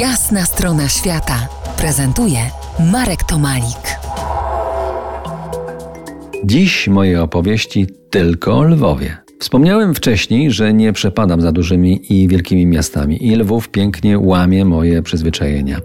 Jasna strona świata prezentuje Marek Tomalik. Dziś moje opowieści tylko o Lwowie. Wspomniałem wcześniej, że nie przepadam za dużymi i wielkimi miastami i Lwów pięknie łamie moje przyzwyczajenia.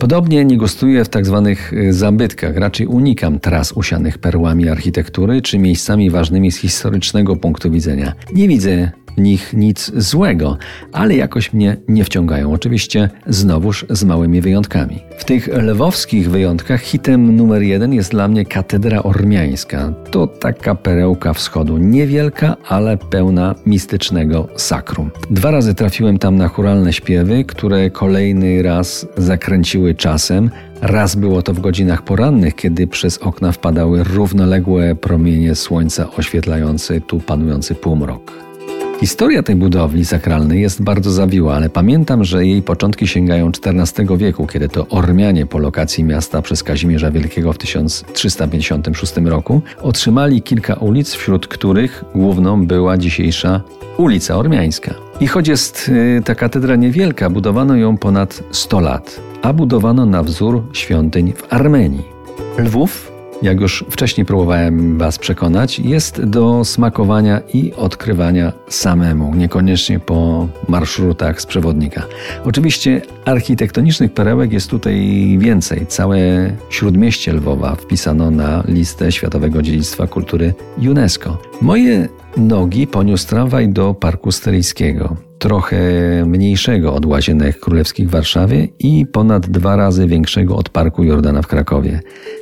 Podobnie nie gustuję w tak zwanych y, zabytkach, raczej unikam tras usianych perłami architektury czy miejscami ważnymi z historycznego punktu widzenia. Nie widzę nich nic złego, ale jakoś mnie nie wciągają. Oczywiście znowuż z małymi wyjątkami. W tych lwowskich wyjątkach hitem numer jeden jest dla mnie katedra ormiańska. To taka perełka wschodu, niewielka, ale pełna mistycznego sakrum. Dwa razy trafiłem tam na churalne śpiewy, które kolejny raz zakręciły czasem, Raz było to w godzinach porannych, kiedy przez okna wpadały równoległe promienie słońca oświetlające tu panujący półmrok. Historia tej budowli sakralnej jest bardzo zawiła, ale pamiętam, że jej początki sięgają XIV wieku, kiedy to Ormianie po lokacji miasta przez Kazimierza Wielkiego w 1356 roku otrzymali kilka ulic, wśród których główną była dzisiejsza ulica Ormiańska. I choć jest y, ta katedra niewielka, budowano ją ponad 100 lat, a budowano na wzór świątyń w Armenii. Lwów jak już wcześniej próbowałem Was przekonać, jest do smakowania i odkrywania samemu, niekoniecznie po marszrutach z przewodnika. Oczywiście architektonicznych perełek jest tutaj więcej. Całe śródmieście Lwowa wpisano na listę Światowego Dziedzictwa Kultury UNESCO. Moje nogi poniósł tramwaj do Parku Styryjskiego trochę mniejszego od Łazienek Królewskich w Warszawie i ponad dwa razy większego od Parku Jordana w Krakowie.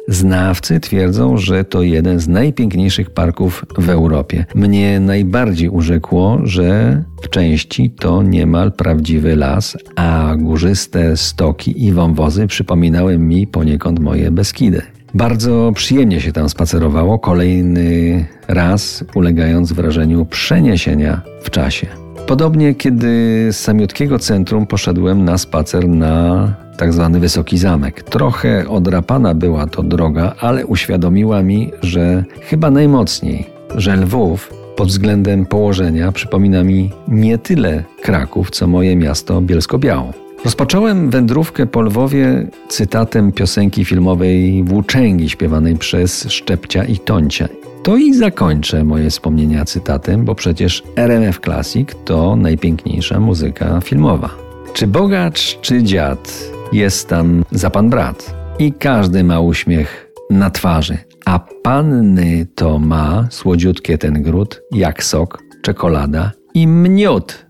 Znawcy twierdzą, że to jeden z najpiękniejszych parków w Europie. Mnie najbardziej urzekło, że w części to niemal prawdziwy las, a górzyste stoki i wąwozy przypominały mi poniekąd moje Beskidy. Bardzo przyjemnie się tam spacerowało, kolejny raz ulegając wrażeniu przeniesienia w czasie. Podobnie kiedy z samiutkiego centrum poszedłem na spacer na tak zwany Wysoki Zamek. Trochę odrapana była to droga, ale uświadomiła mi, że chyba najmocniej, że Lwów pod względem położenia przypomina mi nie tyle Kraków, co moje miasto Bielsko-Białą. Rozpocząłem wędrówkę po Lwowie cytatem piosenki filmowej Włóczęgi śpiewanej przez Szczepcia i Toncia. To i zakończę moje wspomnienia cytatem, bo przecież RMF Classic to najpiękniejsza muzyka filmowa. Czy bogacz, czy dziad, jest tam za pan brat. I każdy ma uśmiech na twarzy, a panny to ma słodziutkie ten gród, jak sok, czekolada i mniód.